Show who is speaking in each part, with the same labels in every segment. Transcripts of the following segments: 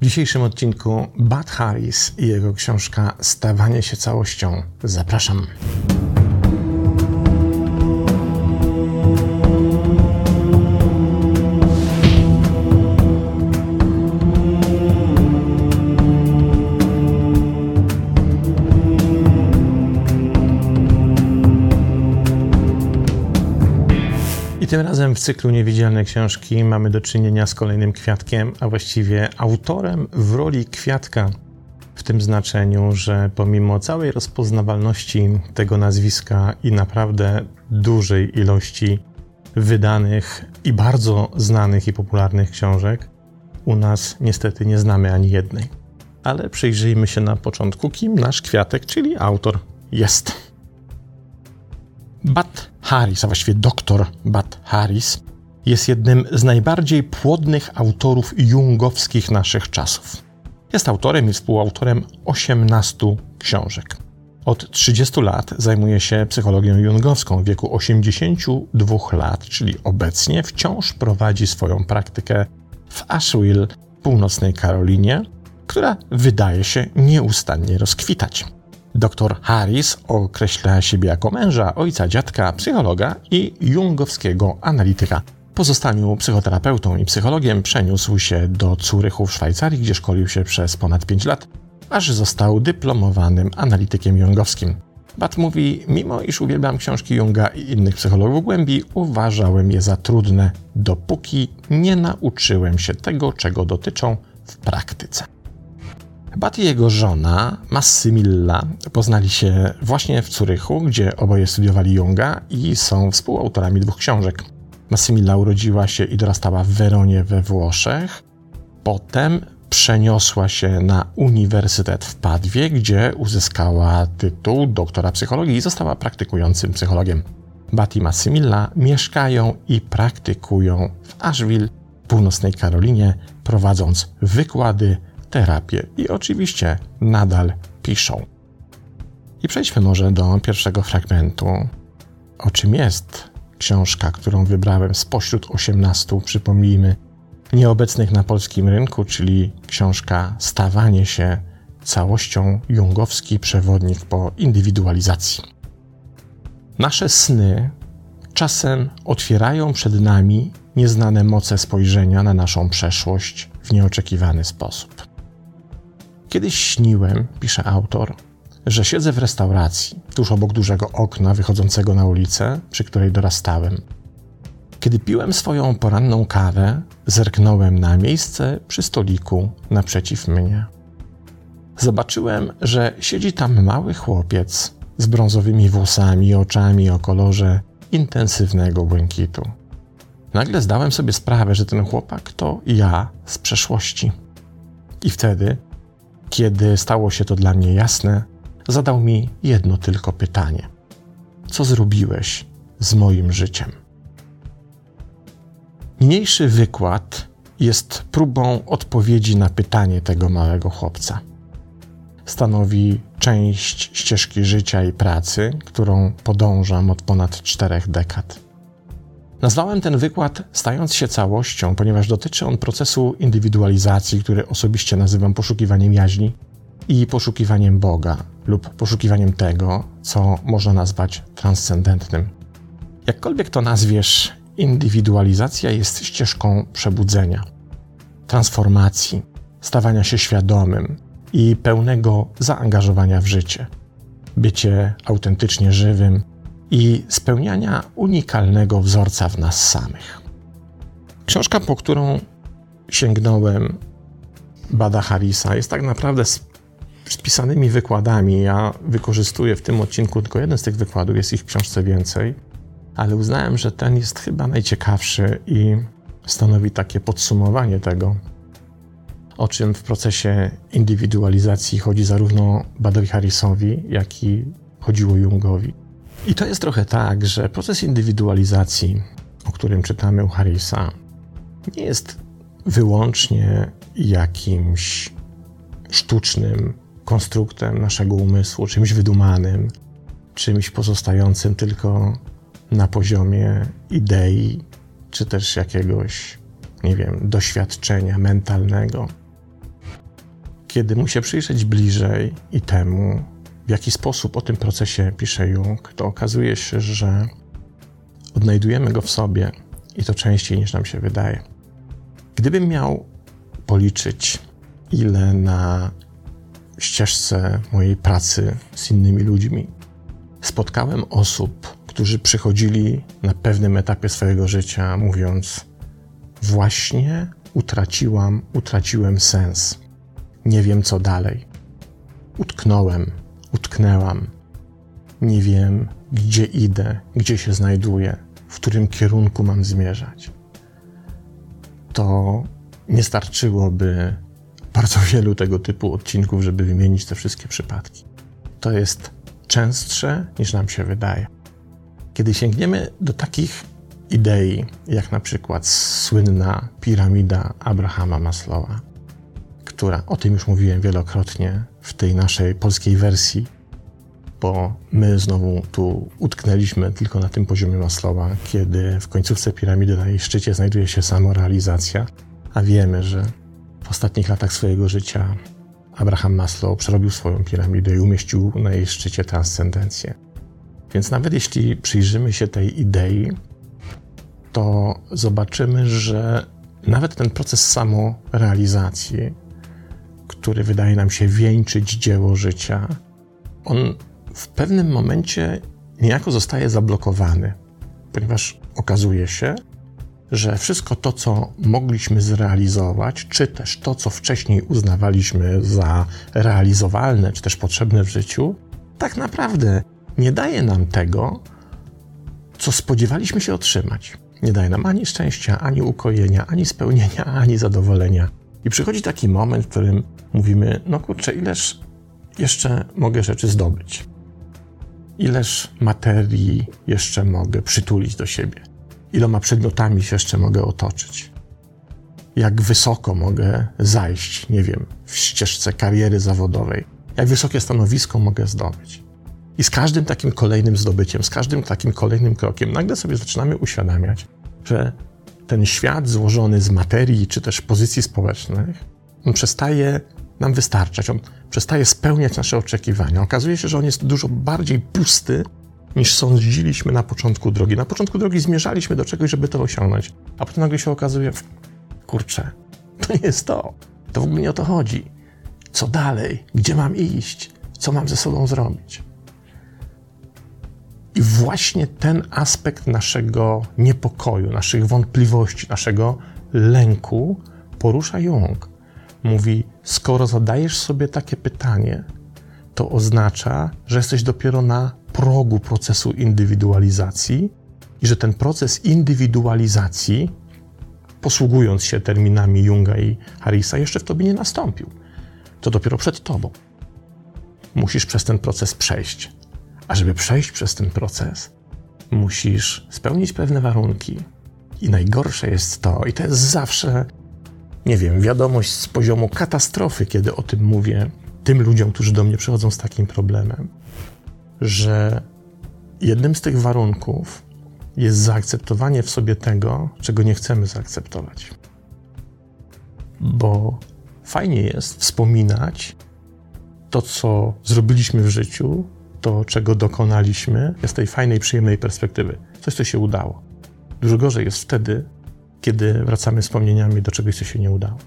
Speaker 1: W dzisiejszym odcinku Bud Harris i jego książka Stawanie się całością. Zapraszam. Tym razem w cyklu Niewidzialne Książki mamy do czynienia z kolejnym kwiatkiem, a właściwie autorem w roli kwiatka. W tym znaczeniu, że pomimo całej rozpoznawalności tego nazwiska i naprawdę dużej ilości wydanych i bardzo znanych i popularnych książek, u nas niestety nie znamy ani jednej. Ale przyjrzyjmy się na początku, kim nasz kwiatek, czyli autor, jest. Bud Harris, a właściwie doktor Bud Harris, jest jednym z najbardziej płodnych autorów jungowskich naszych czasów. Jest autorem i współautorem 18 książek. Od 30 lat zajmuje się psychologią jungowską w wieku 82 lat, czyli obecnie wciąż prowadzi swoją praktykę w Asheville, północnej Karolinie, która wydaje się nieustannie rozkwitać. Dr Harris określa siebie jako męża, ojca, dziadka, psychologa i jungowskiego analityka. Po zostaniu psychoterapeutą i psychologiem przeniósł się do Curychu w Szwajcarii, gdzie szkolił się przez ponad 5 lat, aż został dyplomowanym analitykiem jungowskim. Bat mówi, mimo iż uwielbiam książki Junga i innych psychologów głębi, uważałem je za trudne, dopóki nie nauczyłem się tego, czego dotyczą w praktyce. Bat i jego żona, Massimilla, poznali się właśnie w Curychu, gdzie oboje studiowali Junga i są współautorami dwóch książek. Massimilla urodziła się i dorastała w Weronie we Włoszech. Potem przeniosła się na Uniwersytet w Padwie, gdzie uzyskała tytuł doktora psychologii i została praktykującym psychologiem. Bat i Massimilla mieszkają i praktykują w Asheville, północnej Karolinie, prowadząc wykłady terapię i oczywiście nadal piszą. I przejdźmy może do pierwszego fragmentu. O czym jest książka, którą wybrałem spośród 18, przypomnijmy, nieobecnych na polskim rynku, czyli książka Stawanie się całością Jungowski przewodnik po indywidualizacji. Nasze sny czasem otwierają przed nami nieznane moce spojrzenia na naszą przeszłość w nieoczekiwany sposób. Kiedyś śniłem, pisze autor, że siedzę w restauracji, tuż obok dużego okna wychodzącego na ulicę, przy której dorastałem. Kiedy piłem swoją poranną kawę, zerknąłem na miejsce przy stoliku naprzeciw mnie. Zobaczyłem, że siedzi tam mały chłopiec z brązowymi włosami i oczami o kolorze intensywnego błękitu. Nagle zdałem sobie sprawę, że ten chłopak to ja z przeszłości. I wtedy kiedy stało się to dla mnie jasne, zadał mi jedno tylko pytanie: Co zrobiłeś z moim życiem? Niniejszy wykład jest próbą odpowiedzi na pytanie tego małego chłopca. Stanowi część ścieżki życia i pracy, którą podążam od ponad czterech dekad. Nazwałem ten wykład Stając się całością, ponieważ dotyczy on procesu indywidualizacji, który osobiście nazywam poszukiwaniem jaźni i poszukiwaniem Boga lub poszukiwaniem tego, co można nazwać transcendentnym. Jakkolwiek to nazwiesz, indywidualizacja jest ścieżką przebudzenia, transformacji, stawania się świadomym i pełnego zaangażowania w życie, bycie autentycznie żywym i spełniania unikalnego wzorca w nas samych. Książka, po którą sięgnąłem Bada Harrisa, jest tak naprawdę spisanymi wykładami. Ja wykorzystuję w tym odcinku tylko jeden z tych wykładów, jest ich w książce więcej, ale uznałem, że ten jest chyba najciekawszy i stanowi takie podsumowanie tego, o czym w procesie indywidualizacji chodzi zarówno Badowi Harrisowi, jak i chodziło Jungowi. I to jest trochę tak, że proces indywidualizacji, o którym czytamy u Harrisa, nie jest wyłącznie jakimś sztucznym konstruktem naszego umysłu, czymś wydumanym, czymś pozostającym tylko na poziomie idei, czy też jakiegoś, nie wiem, doświadczenia mentalnego. kiedy mu się przyjrzeć bliżej i temu, w jaki sposób o tym procesie pisze Jung, to okazuje się, że odnajdujemy go w sobie i to częściej niż nam się wydaje. Gdybym miał policzyć, ile na ścieżce mojej pracy z innymi ludźmi spotkałem osób, którzy przychodzili na pewnym etapie swojego życia, mówiąc: Właśnie utraciłam, utraciłem sens. Nie wiem co dalej. Utknąłem, utknęłam. Nie wiem, gdzie idę, gdzie się znajduję, w którym kierunku mam zmierzać. To nie starczyłoby bardzo wielu tego typu odcinków, żeby wymienić te wszystkie przypadki. To jest częstsze niż nam się wydaje. Kiedy sięgniemy do takich idei, jak na przykład słynna piramida Abrahama Maslowa, która, o tym już mówiłem wielokrotnie w tej naszej polskiej wersji, bo my znowu tu utknęliśmy tylko na tym poziomie Maslowa, kiedy w końcówce piramidy na jej szczycie znajduje się samorealizacja, a wiemy, że w ostatnich latach swojego życia Abraham Maslow przerobił swoją piramidę i umieścił na jej szczycie transcendencję. Więc nawet jeśli przyjrzymy się tej idei, to zobaczymy, że nawet ten proces samorealizacji, który wydaje nam się wieńczyć dzieło życia, on w pewnym momencie niejako zostaje zablokowany, ponieważ okazuje się, że wszystko to, co mogliśmy zrealizować, czy też to, co wcześniej uznawaliśmy za realizowalne, czy też potrzebne w życiu, tak naprawdę nie daje nam tego, co spodziewaliśmy się otrzymać. Nie daje nam ani szczęścia, ani ukojenia, ani spełnienia, ani zadowolenia. I przychodzi taki moment, w którym mówimy: No kurczę, ileż jeszcze mogę rzeczy zdobyć? Ileż materii jeszcze mogę przytulić do siebie? iloma przedmiotami się jeszcze mogę otoczyć. Jak wysoko mogę zajść, nie wiem, w ścieżce kariery zawodowej, jak wysokie stanowisko mogę zdobyć. I z każdym takim kolejnym zdobyciem, z każdym takim kolejnym krokiem, nagle sobie zaczynamy uświadamiać, że ten świat złożony z materii czy też pozycji społecznych, on przestaje nam wystarczać, on przestaje spełniać nasze oczekiwania. Okazuje się, że on jest dużo bardziej pusty niż sądziliśmy na początku drogi. Na początku drogi zmierzaliśmy do czegoś, żeby to osiągnąć, a potem nagle się okazuje, kurczę, to nie jest to. To w ogóle nie o to chodzi. Co dalej? Gdzie mam iść? Co mam ze sobą zrobić? I właśnie ten aspekt naszego niepokoju, naszych wątpliwości, naszego lęku porusza Jung. Mówi: Skoro zadajesz sobie takie pytanie, to oznacza, że jesteś dopiero na progu procesu indywidualizacji i że ten proces indywidualizacji, posługując się terminami Junga i Harrisa, jeszcze w tobie nie nastąpił. To dopiero przed tobą. Musisz przez ten proces przejść. A żeby przejść przez ten proces, musisz spełnić pewne warunki. I najgorsze jest to, i to jest zawsze, nie wiem, wiadomość z poziomu katastrofy, kiedy o tym mówię tym ludziom, którzy do mnie przychodzą z takim problemem, że jednym z tych warunków jest zaakceptowanie w sobie tego, czego nie chcemy zaakceptować. Bo fajnie jest wspominać to, co zrobiliśmy w życiu, to, czego dokonaliśmy, z tej fajnej, przyjemnej perspektywy. Coś, co się udało. Dużo gorzej jest wtedy, kiedy wracamy wspomnieniami do czegoś, co się nie udało.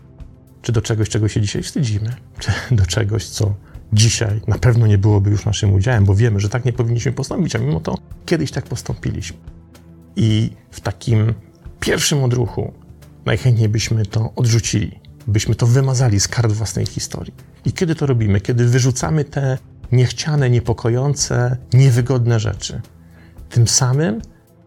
Speaker 1: Czy do czegoś, czego się dzisiaj wstydzimy, czy do czegoś, co dzisiaj na pewno nie byłoby już naszym udziałem, bo wiemy, że tak nie powinniśmy postąpić, a mimo to kiedyś tak postąpiliśmy. I w takim pierwszym odruchu najchętniej byśmy to odrzucili, byśmy to wymazali z kart własnej historii. I kiedy to robimy? Kiedy wyrzucamy te niechciane, niepokojące, niewygodne rzeczy. Tym samym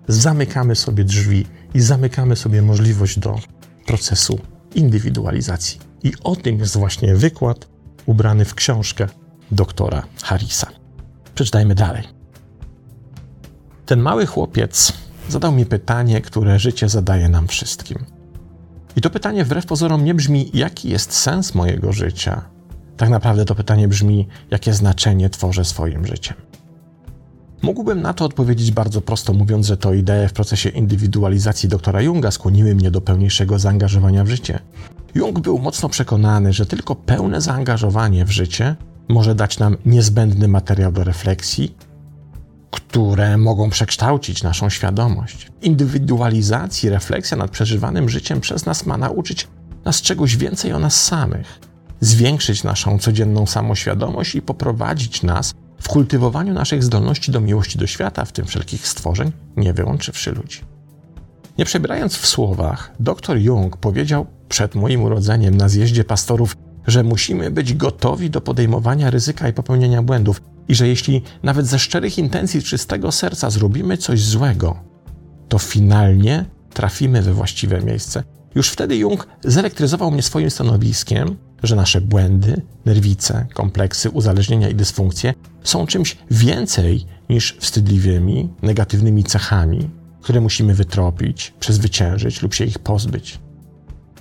Speaker 1: zamykamy sobie drzwi i zamykamy sobie możliwość do procesu indywidualizacji. I o tym jest właśnie wykład ubrany w książkę doktora Harrisa. Przeczytajmy dalej. Ten mały chłopiec zadał mi pytanie, które życie zadaje nam wszystkim. I to pytanie wbrew pozorom nie brzmi, jaki jest sens mojego życia. Tak naprawdę to pytanie brzmi, jakie znaczenie tworzę swoim życiem. Mógłbym na to odpowiedzieć bardzo prosto, mówiąc, że to idee w procesie indywidualizacji doktora Junga skłoniły mnie do pełniejszego zaangażowania w życie. Jung był mocno przekonany, że tylko pełne zaangażowanie w życie może dać nam niezbędny materiał do refleksji, które mogą przekształcić naszą świadomość. Indywidualizacji, refleksja nad przeżywanym życiem przez nas ma nauczyć nas czegoś więcej o nas samych, zwiększyć naszą codzienną samoświadomość i poprowadzić nas w kultywowaniu naszych zdolności do miłości do świata, w tym wszelkich stworzeń, nie wyłączywszy ludzi. Nie przebierając w słowach, dr Jung powiedział przed moim urodzeniem na zjeździe pastorów, że musimy być gotowi do podejmowania ryzyka i popełnienia błędów, i że jeśli nawet ze szczerych intencji czystego serca zrobimy coś złego, to finalnie trafimy we właściwe miejsce. Już wtedy Jung zelektryzował mnie swoim stanowiskiem, że nasze błędy, nerwice, kompleksy, uzależnienia i dysfunkcje są czymś więcej niż wstydliwymi, negatywnymi cechami, które musimy wytropić, przezwyciężyć lub się ich pozbyć.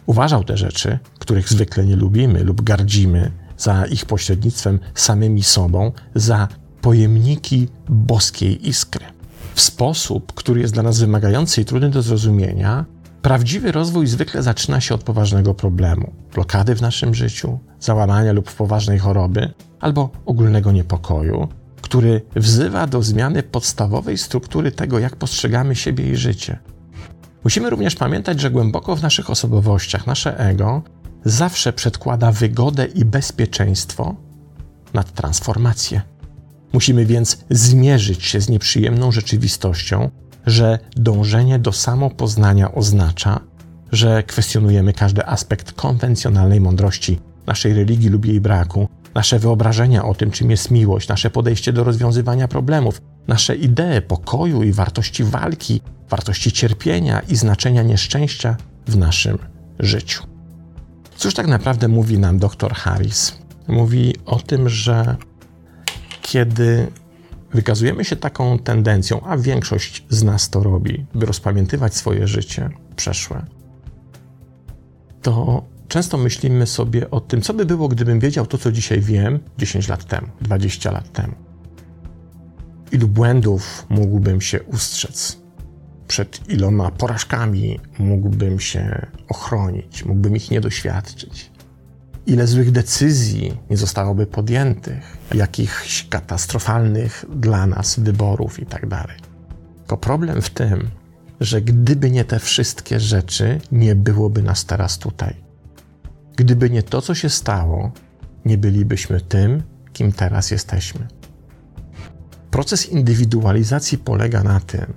Speaker 1: Uważał te rzeczy, których zwykle nie lubimy lub gardzimy, za ich pośrednictwem samymi sobą, za pojemniki boskiej iskry. W sposób, który jest dla nas wymagający i trudny do zrozumienia, prawdziwy rozwój zwykle zaczyna się od poważnego problemu blokady w naszym życiu, załamania lub poważnej choroby albo ogólnego niepokoju, który wzywa do zmiany podstawowej struktury tego, jak postrzegamy siebie i życie. Musimy również pamiętać, że głęboko w naszych osobowościach nasze ego zawsze przedkłada wygodę i bezpieczeństwo nad transformację. Musimy więc zmierzyć się z nieprzyjemną rzeczywistością, że dążenie do samopoznania oznacza, że kwestionujemy każdy aspekt konwencjonalnej mądrości, naszej religii lub jej braku, nasze wyobrażenia o tym, czym jest miłość, nasze podejście do rozwiązywania problemów, nasze idee pokoju i wartości walki, wartości cierpienia i znaczenia nieszczęścia w naszym życiu. Cóż tak naprawdę mówi nam dr Harris? Mówi o tym, że kiedy wykazujemy się taką tendencją, a większość z nas to robi, by rozpamiętywać swoje życie przeszłe, to często myślimy sobie o tym, co by było, gdybym wiedział to, co dzisiaj wiem 10 lat temu, 20 lat temu. Ilu błędów mógłbym się ustrzec? Przed iloma porażkami mógłbym się ochronić, mógłbym ich nie doświadczyć? Ile złych decyzji nie zostałoby podjętych, jakichś katastrofalnych dla nas wyborów itd. Tak Tylko problem w tym, że gdyby nie te wszystkie rzeczy, nie byłoby nas teraz tutaj. Gdyby nie to, co się stało, nie bylibyśmy tym, kim teraz jesteśmy. Proces indywidualizacji polega na tym,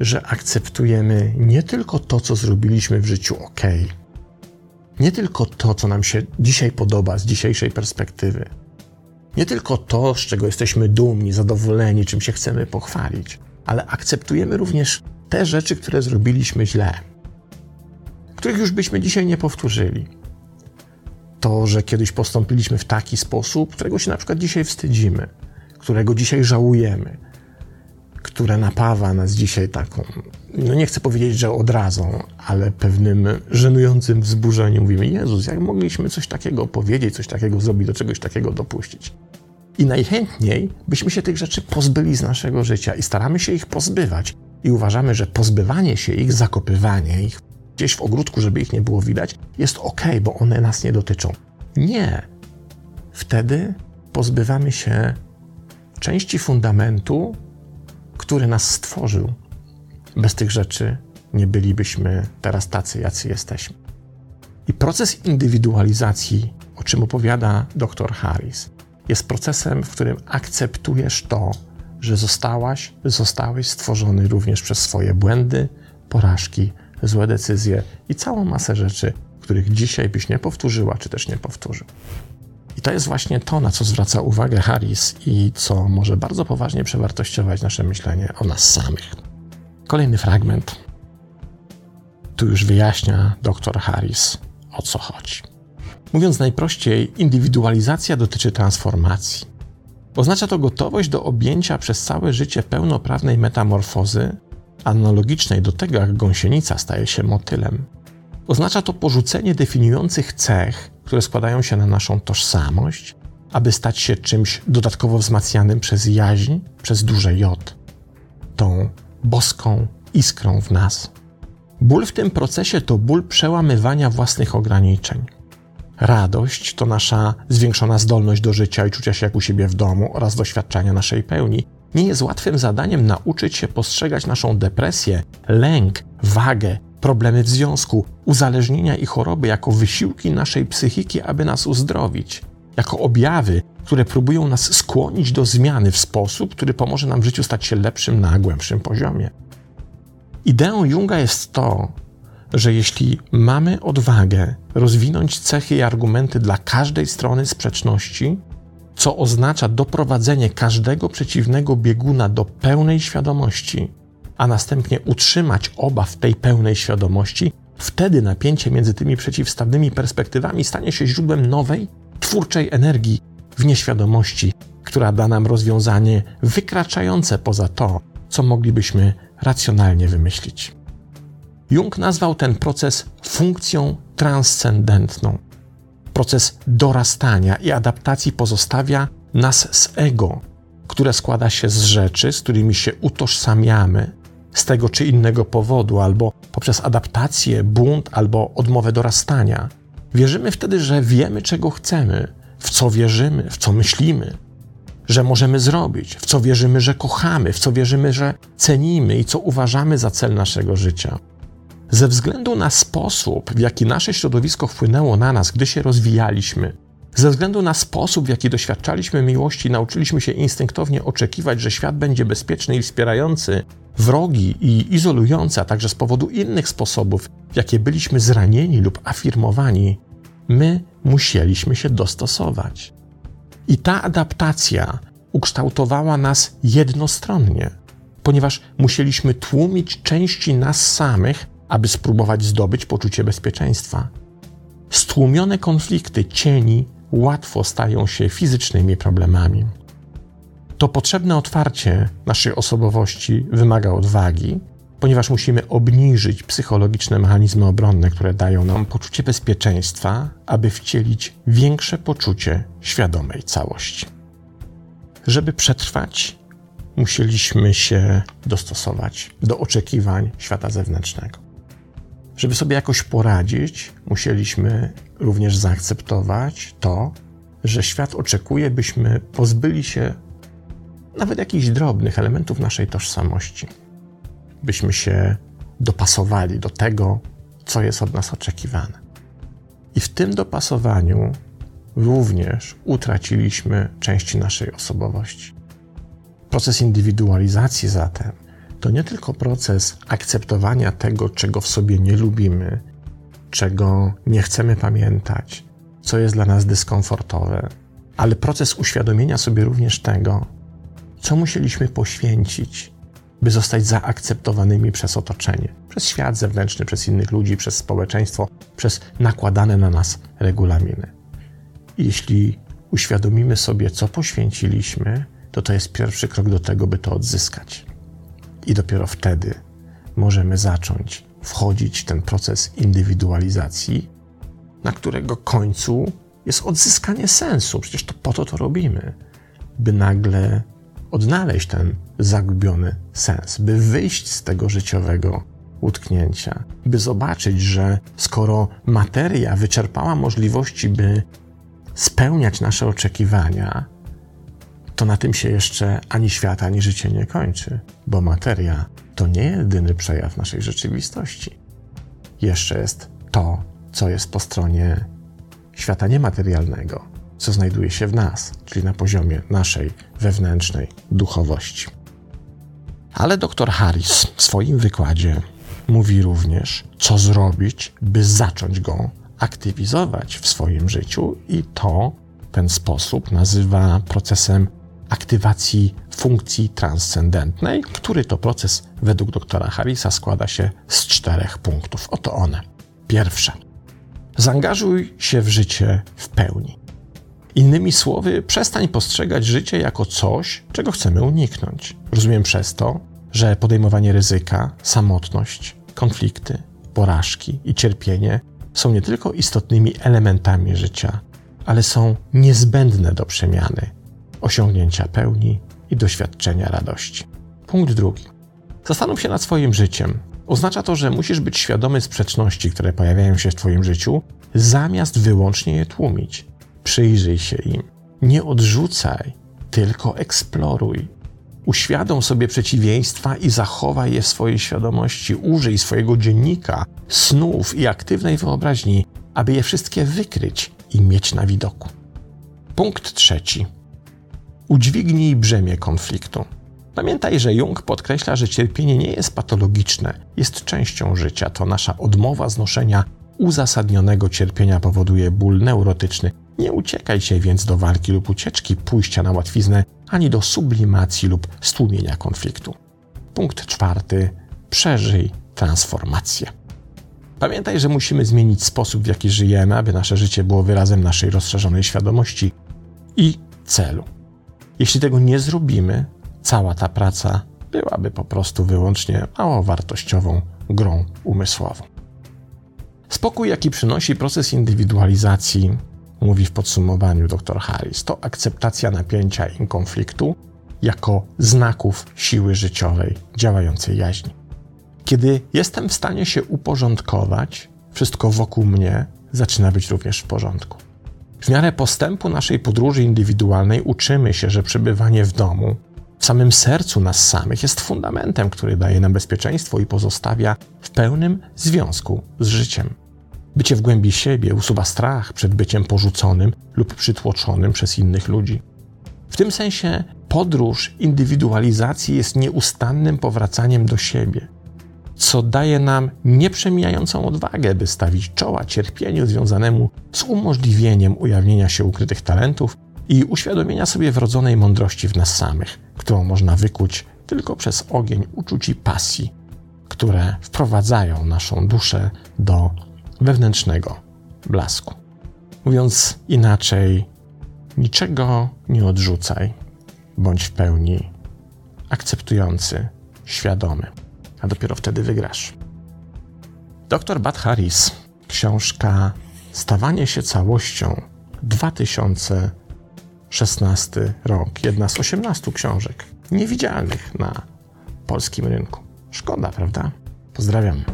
Speaker 1: że akceptujemy nie tylko to, co zrobiliśmy w życiu ok, nie tylko to, co nam się dzisiaj podoba z dzisiejszej perspektywy, nie tylko to, z czego jesteśmy dumni, zadowoleni, czym się chcemy pochwalić, ale akceptujemy również te rzeczy, które zrobiliśmy źle, których już byśmy dzisiaj nie powtórzyli. To, że kiedyś postąpiliśmy w taki sposób, którego się na przykład dzisiaj wstydzimy, którego dzisiaj żałujemy, które napawa nas dzisiaj taką, no nie chcę powiedzieć, że odrazą, ale pewnym żenującym wzburzeniem. Mówimy, Jezus, jak mogliśmy coś takiego powiedzieć, coś takiego zrobić, do czegoś takiego dopuścić. I najchętniej byśmy się tych rzeczy pozbyli z naszego życia i staramy się ich pozbywać. I uważamy, że pozbywanie się ich, zakopywanie ich gdzieś w ogródku, żeby ich nie było widać, jest ok, bo one nas nie dotyczą. Nie. Wtedy pozbywamy się części fundamentu, który nas stworzył. Bez tych rzeczy nie bylibyśmy teraz tacy, jacy jesteśmy. I proces indywidualizacji, o czym opowiada dr Harris, jest procesem, w którym akceptujesz to, że zostałaś, zostałeś stworzony również przez swoje błędy, porażki, złe decyzje i całą masę rzeczy, których dzisiaj byś nie powtórzyła, czy też nie powtórzył. I to jest właśnie to, na co zwraca uwagę Harris i co może bardzo poważnie przewartościować nasze myślenie o nas samych. Kolejny fragment. Tu już wyjaśnia dr Harris, o co chodzi. Mówiąc najprościej, indywidualizacja dotyczy transformacji. Oznacza to gotowość do objęcia przez całe życie pełnoprawnej metamorfozy, analogicznej do tego, jak gąsienica staje się motylem. Oznacza to porzucenie definiujących cech, które składają się na naszą tożsamość, aby stać się czymś dodatkowo wzmacnianym przez jaźń, przez duże J, tą boską iskrą w nas. Ból w tym procesie to ból przełamywania własnych ograniczeń. Radość to nasza zwiększona zdolność do życia i czucia się jak u siebie w domu oraz doświadczania naszej pełni. Nie jest łatwym zadaniem nauczyć się postrzegać naszą depresję, lęk, wagę, problemy w związku, uzależnienia i choroby jako wysiłki naszej psychiki, aby nas uzdrowić, jako objawy, które próbują nas skłonić do zmiany w sposób, który pomoże nam w życiu stać się lepszym na głębszym poziomie. Ideą Junga jest to, że jeśli mamy odwagę rozwinąć cechy i argumenty dla każdej strony sprzeczności, co oznacza doprowadzenie każdego przeciwnego bieguna do pełnej świadomości, a następnie utrzymać oba w tej pełnej świadomości, wtedy napięcie między tymi przeciwstawnymi perspektywami stanie się źródłem nowej, twórczej energii w nieświadomości, która da nam rozwiązanie wykraczające poza to, co moglibyśmy racjonalnie wymyślić. Jung nazwał ten proces funkcją transcendentną. Proces dorastania i adaptacji pozostawia nas z ego, które składa się z rzeczy, z którymi się utożsamiamy z tego czy innego powodu, albo poprzez adaptację, bunt, albo odmowę dorastania. Wierzymy wtedy, że wiemy, czego chcemy, w co wierzymy, w co myślimy, że możemy zrobić, w co wierzymy, że kochamy, w co wierzymy, że cenimy i co uważamy za cel naszego życia. Ze względu na sposób, w jaki nasze środowisko wpłynęło na nas, gdy się rozwijaliśmy, ze względu na sposób, w jaki doświadczaliśmy miłości, nauczyliśmy się instynktownie oczekiwać, że świat będzie bezpieczny i wspierający, wrogi i izolujący, a także z powodu innych sposobów, w jakie byliśmy zranieni lub afirmowani, my musieliśmy się dostosować. I ta adaptacja ukształtowała nas jednostronnie, ponieważ musieliśmy tłumić części nas samych, aby spróbować zdobyć poczucie bezpieczeństwa. Stłumione konflikty cieni łatwo stają się fizycznymi problemami. To potrzebne otwarcie naszej osobowości wymaga odwagi, ponieważ musimy obniżyć psychologiczne mechanizmy obronne, które dają nam poczucie bezpieczeństwa, aby wcielić większe poczucie świadomej całości. Żeby przetrwać, musieliśmy się dostosować do oczekiwań świata zewnętrznego. Żeby sobie jakoś poradzić, musieliśmy również zaakceptować to, że świat oczekuje, byśmy pozbyli się nawet jakichś drobnych elementów naszej tożsamości, byśmy się dopasowali do tego, co jest od nas oczekiwane. I w tym dopasowaniu również utraciliśmy części naszej osobowości. Proces indywidualizacji zatem to nie tylko proces akceptowania tego, czego w sobie nie lubimy, czego nie chcemy pamiętać, co jest dla nas dyskomfortowe, ale proces uświadomienia sobie również tego, co musieliśmy poświęcić, by zostać zaakceptowanymi przez otoczenie, przez świat zewnętrzny, przez innych ludzi, przez społeczeństwo, przez nakładane na nas regulaminy. Jeśli uświadomimy sobie, co poświęciliśmy, to to jest pierwszy krok do tego, by to odzyskać. I dopiero wtedy możemy zacząć wchodzić w ten proces indywidualizacji, na którego końcu jest odzyskanie sensu. Przecież to po to to robimy, by nagle odnaleźć ten zagubiony sens, by wyjść z tego życiowego utknięcia, by zobaczyć, że skoro materia wyczerpała możliwości, by spełniać nasze oczekiwania, to na tym się jeszcze ani świat, ani życie nie kończy, bo materia to nie jedyny przejaw naszej rzeczywistości. Jeszcze jest to, co jest po stronie świata niematerialnego, co znajduje się w nas, czyli na poziomie naszej wewnętrznej duchowości. Ale dr Harris w swoim wykładzie mówi również, co zrobić, by zacząć go aktywizować w swoim życiu, i to ten sposób nazywa procesem aktywacji funkcji transcendentnej, który to proces według doktora Harrisa składa się z czterech punktów. Oto one. Pierwsze. Zaangażuj się w życie w pełni. Innymi słowy, przestań postrzegać życie jako coś, czego chcemy uniknąć. Rozumiem przez to, że podejmowanie ryzyka, samotność, konflikty, porażki i cierpienie są nie tylko istotnymi elementami życia, ale są niezbędne do przemiany, osiągnięcia pełni i doświadczenia radości. Punkt drugi. Zastanów się nad swoim życiem. Oznacza to, że musisz być świadomy sprzeczności, które pojawiają się w Twoim życiu, zamiast wyłącznie je tłumić. Przyjrzyj się im. Nie odrzucaj, tylko eksploruj. Uświadom sobie przeciwieństwa i zachowaj je w swojej świadomości. Użyj swojego dziennika, snów i aktywnej wyobraźni, aby je wszystkie wykryć i mieć na widoku. Punkt trzeci. Udźwignij brzemię konfliktu. Pamiętaj, że Jung podkreśla, że cierpienie nie jest patologiczne, jest częścią życia. To nasza odmowa znoszenia uzasadnionego cierpienia powoduje ból neurotyczny. Nie uciekaj się więc do walki lub ucieczki, pójścia na łatwiznę, ani do sublimacji lub stłumienia konfliktu. Punkt czwarty. Przeżyj transformację. Pamiętaj, że musimy zmienić sposób, w jaki żyjemy, aby nasze życie było wyrazem naszej rozszerzonej świadomości i celu. Jeśli tego nie zrobimy, cała ta praca byłaby po prostu wyłącznie mało wartościową grą umysłową. Spokój, jaki przynosi proces indywidualizacji, mówi w podsumowaniu dr Harris, to akceptacja napięcia i konfliktu jako znaków siły życiowej działającej jaźni. Kiedy jestem w stanie się uporządkować, wszystko wokół mnie zaczyna być również w porządku. W miarę postępu naszej podróży indywidualnej uczymy się, że przebywanie w domu, w samym sercu nas samych, jest fundamentem, który daje nam bezpieczeństwo i pozostawia w pełnym związku z życiem. Bycie w głębi siebie usuwa strach przed byciem porzuconym lub przytłoczonym przez innych ludzi. W tym sensie podróż indywidualizacji jest nieustannym powracaniem do siebie, co daje nam nieprzemijającą odwagę, by stawić czoła cierpieniu związanemu z umożliwieniem ujawnienia się ukrytych talentów i uświadomienia sobie wrodzonej mądrości w nas samych, którą można wykuć tylko przez ogień uczuć i pasji, które wprowadzają naszą duszę do wewnętrznego blasku. Mówiąc inaczej, niczego nie odrzucaj, bądź w pełni akceptujący, świadomy, a dopiero wtedy wygrasz. Dr Bad Harris, książka Stawanie się całością 2016 rok, jedna z 18 książek niewidzialnych na polskim rynku. Szkoda, prawda? Pozdrawiam.